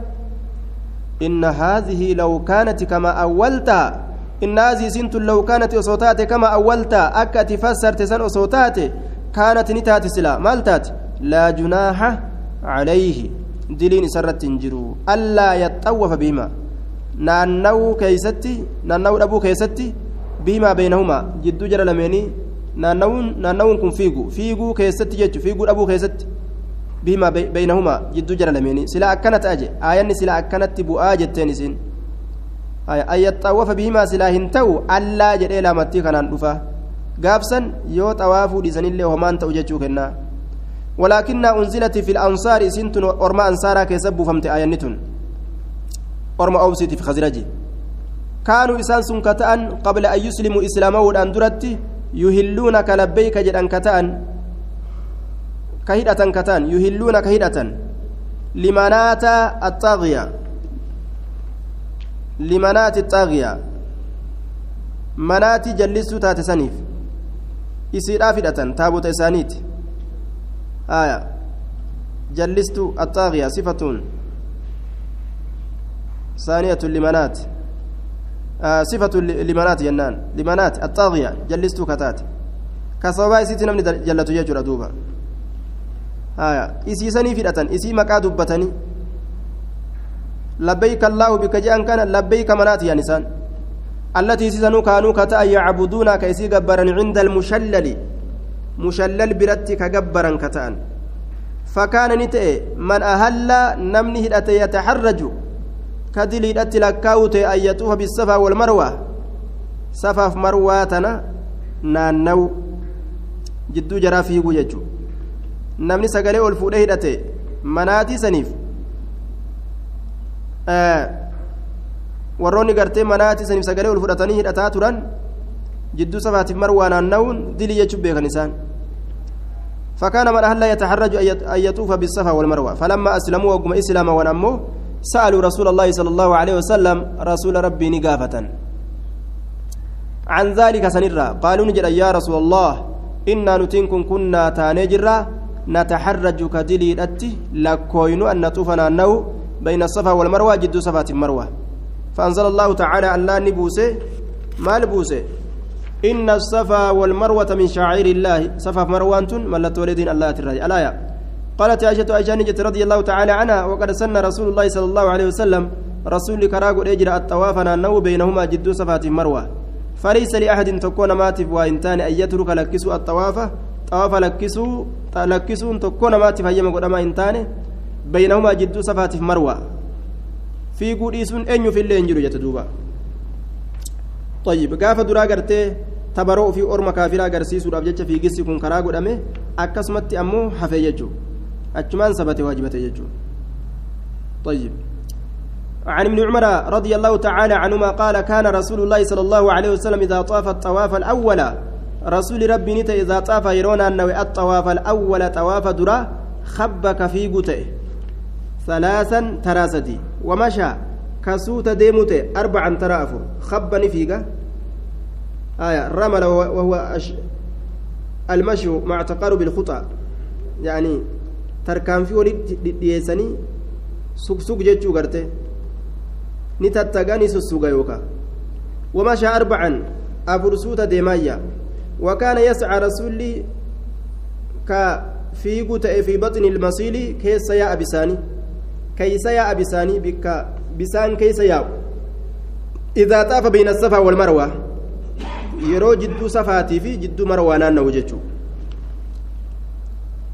inna haadhihi law kaanat kama awwalta inna haadhihi sintun law kaanat osoo taate kama awwalta akka ati fassarte san osoo taate kaanat ni taate sila maal taate laa junaaha calayhi diliin isarratti hin jiru allaa yaxawwafa bihima naannawuu keeysatti naannawuu dhabuu keessatti bihimaa beynahumaa jidduu jara lameenii naannawuun kun fiigu fiiguu keessatti jechu fiiguu dhabuu keessatti بهما بينهما جدو جرى لميني سلا أكنت أجي. آية سلا أكنت بؤا جتين سين. آية. أن يطوف بهما سلا هنتو. ألا جرى لا متي كان دفا. قابسا يو طوافو ديسن الله ومان توججو كنا. ولكن أنزلت في الأنصار سنتن أرما أنصارا كيسبو فمت آية نتن. أرما أوسيت في خزرجي. كانوا إسان سنكتأن قبل أن يسلموا إسلامه الأندرت يهلونك لبيك جدًا كتان كهدة كتان يهلون كهدة لمنات الطاغية. لمنات الطاغية. منات جلسوا تاتسنيف إسير آفدة تابوت إسانيت. آية. جلست الطاغية صفة ثانية لمنات آه صفة لمنات ينان لمنات الطاغية جلست كتات. كسبا إسيتي نمني جلت يجر دوبا. آية إسي سني فئة إسي مكا دبتني لبيك الله بك جاء كان لبيك منات يا نسان التي سيسنوا كانوا كتا يعبدون كيسي جبرا عند المشلل مشلل برتك جبرا كتان فكان نتئ من أهل نمني هدأت يتحرج كدلي هدأت لكاوت أن يطوف بالصفا والمروة صفا مرواتنا نانو جدو جرا في وجهه نمني سقلي والفؤاد هدأت مناتي سنيف warroonni gartee manaati saniif sagalee ol fudhatanii hidhataa turan jidduu safaatiif marwaa naanna'uun dilii jechuun beekan isaan. فكان من أهل يتحرج أن يطوف بالصفا والمروة فلما أسلموا وقم إسلاما ونموا سألوا رسول الله صلى الله عليه وسلم رسول ربي نقافة عن ذلك سنرا قالوا نجد يا رسول الله إنا نتنكم كنا تانجرا نتحرج كدلي أتي لكوين أن نطوفنا النو بين الصفا والمروة جد صفات المروة. فأنزل الله تعالى أن لا نبوسه. ما نبوسه؟ إن الصفا والمروة من شعائر الله. صفا مروان ملت ولدين الله تراجع الآية قالت عائشة عائشة رضي الله تعالى عنها وقد سن رسول الله صلى الله عليه وسلم رسول كراغ اجرى الطواف نو بينهما جد صفات مروة. فليس لأحد تكون ماتف وإنتان أن يترك لكسو الطواف طواف لكسو لكسو تكون ماتف هيما قدما إنتان بينهما جد صفات مروة. في قديسون أن يفل ينجر جتدوبا طيب قاف درا قرتي؟ tabaroo ofii orma kaafiraa agarsiisuudhaaf jecha fiigissi kun karaa godhame akkasumatti ammoo hafee jechuudha achumaan sabate waajibate jechuudha طيب. عن ابن عمر رضي الله تعالى عنهما قال كان رسول الله صلى الله عليه وسلم إذا طاف الطواف الأول رسول ربي نتا إذا طاف يرون أنه الطواف الأول طواف درا خبك في قته ثلاثا تراستي ومشى. كسوت ديمته أربعا ترى أفر خبني فيك. آية. رمل وهو أش... المشي مع تقارب الخطى يعني تركان في ولد ديسني. سوق سوق جتشو غرتي نتتغاني سوسوغا يوكا. ومشى أربعا. أبرسوتا ديمايا. وكان يسعى رسولي كفي قتئ في بطن المصيل كيس يا أبساني كيس يا أبساني بك بسان كيس يا. إذا طاف بين الصفا والمروة. jidduu safaatii fi jidduu marwaa naanna'u jechuudha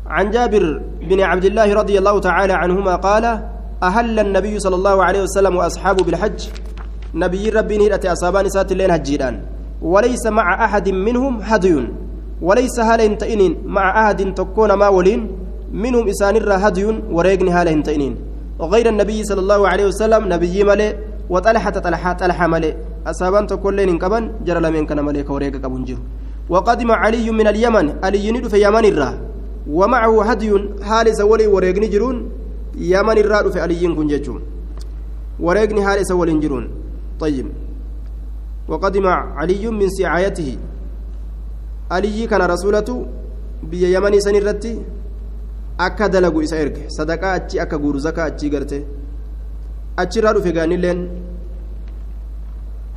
عن جابر بن عبد الله رضي الله تعالى عنهما قال أهل النبي صلى الله عليه وسلم وأصحابه بالحج. نبي ربي نهرة أصابان سات اللين هجيران وليس مع أحد منهم هدي. وليس هال انتئنين مع أحد تكون ما ولين. منهم إسان هدي وريقن هال انتئنين غير النبي صلى الله عليه وسلم نبي ملئ وطلحة طلحة طلحة ملئ أصابان تقولين إن كبن جرى لمن كان ملك وريق كبن جر. وقدم علي من اليمن. علي ند في يمن الرا. ومعه هدي حال سولي وريق نجرون يمن الرا في علي كن ججون. وريق حال سولي نجرون طيب. وقدم علي من سعايته. علي كان رسولته بيا يمن سنرتي. akka dalagu isa erge sadaqaa achi akka guuru zakaa achii garte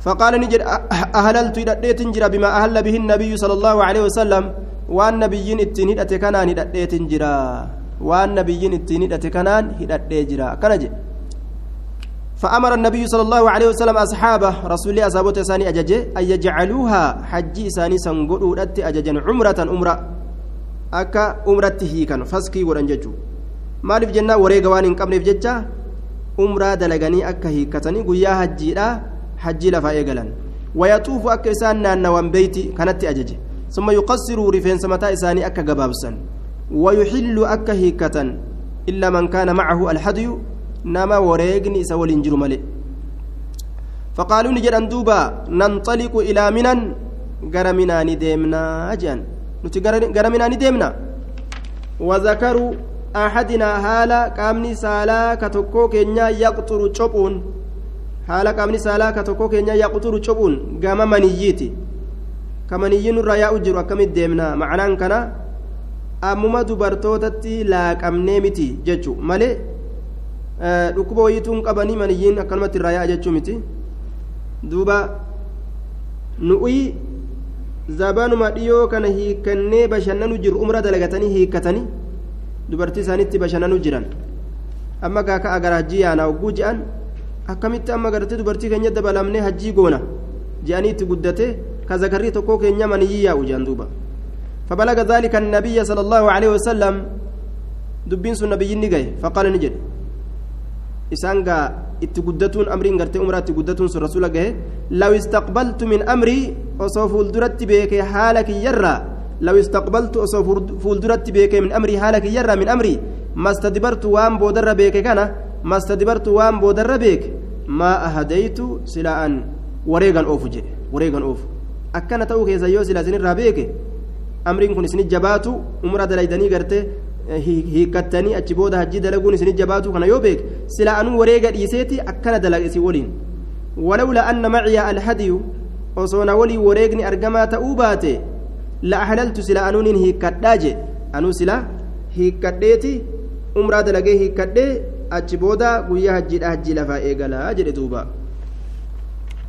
فقال نجد أهللت إدأت جرا بما أهل به النبي صلى الله عليه وسلم. وأن نبيين التنين أتكنان إدأت جرا. وأن نبيين التنين أتكنان إدأت جرا. كنجي فأمر النبي صلى الله عليه وسلم أصحابه رسول الله أصحابه ساني أججي أن يجعلوها حجي ساني سنقلوا أتي أججا عمرة أمرة أكا أمرة هيكا فسكي ورنججو maaliif jennaa wareega waan hin qabneef jecha umraa dalaganii akka hiikkatanii guyyaa hajjiidhaa hajjii lafaa eegalan wayaxuufu akka isaan naannawan beeyti kanatti ajaje summa yuqassiruu rifeensa mataa isaanii akka gabaabsan wayuxillu akka hiikkatan illaa man kaana macahu alhadyu nama wareegni isa waliin jiru malee. Faqaaluu ni jedhan duuba nanxaliqu ilaa minan? Gara minaa ni deemnaa jedhan. Nuti gara minaa ni deemna wazakaruu axadinaa haala qaamni saalaa ka tokkoo keenyaa yaqxuru cophuun. Haala qaamni saalaa ka tokkoo keenyaa yaqxuru cophuun gama maniyyiiti. Ka maniyyiin irraa yaa'u jiru akkamit deemnaa? Macanaan ammuma dubartootatti laaqamnee jechu malee dhukkuba wayiituun qabanii maniyyiin akkanumatti irraa yaa'a jechuu miti duuba nu'uyi zabanuma dhiyoo kana hiikannee bashannanu jiru umra dalagatanii hiikkatanii dubartii isaanitti bashannanu jiran amma gaaka agara hajjii yaanaa hogguu je'an akkamitti amma gartee dubartii keenya dabalamnee hajjii goona je'anii itti guddate ka zakarrii tokkoo keenya maniyyii yaa'u je'an duuba فبلغ ذلك النبي صلى الله عليه وسلم دبين سن نبي نجاي فقال نجد إسانغا اتقدتون أمرين غرتي أمرا اتقدتون سن رسول الله لو استقبلت من أمري وصوف الدرت بك حالك يرى لو استقبلت وصوف فولدرت بك من أمري حالك يرى من أمري ما استدبرت وام بودر بك كان ما استدبرت وام بودر بك ما أهديت سلا أن وريغان أوف جي وريغان أوف أكنا تو كيسا يو سلا سنين رابيك amriin kun isinit jabaatu umra dalaydanii gartee hiikkattanii achi booda hajjii dalaguun isinit jabaatu kana yoo beek sila anuu wareega dhiiseeti akkana dalaga isin waliin walawla anna maciya alhadiyu osoona walii wareegni argamaa ta'uu baate la ahlaltu sila anuunin hiikkadhaa je anuu sila hiikkadheeti umraa dalagee hiikkadhee achi booda guyyaa hajjiidha hajjii lafaa eegalaa jedhe duuba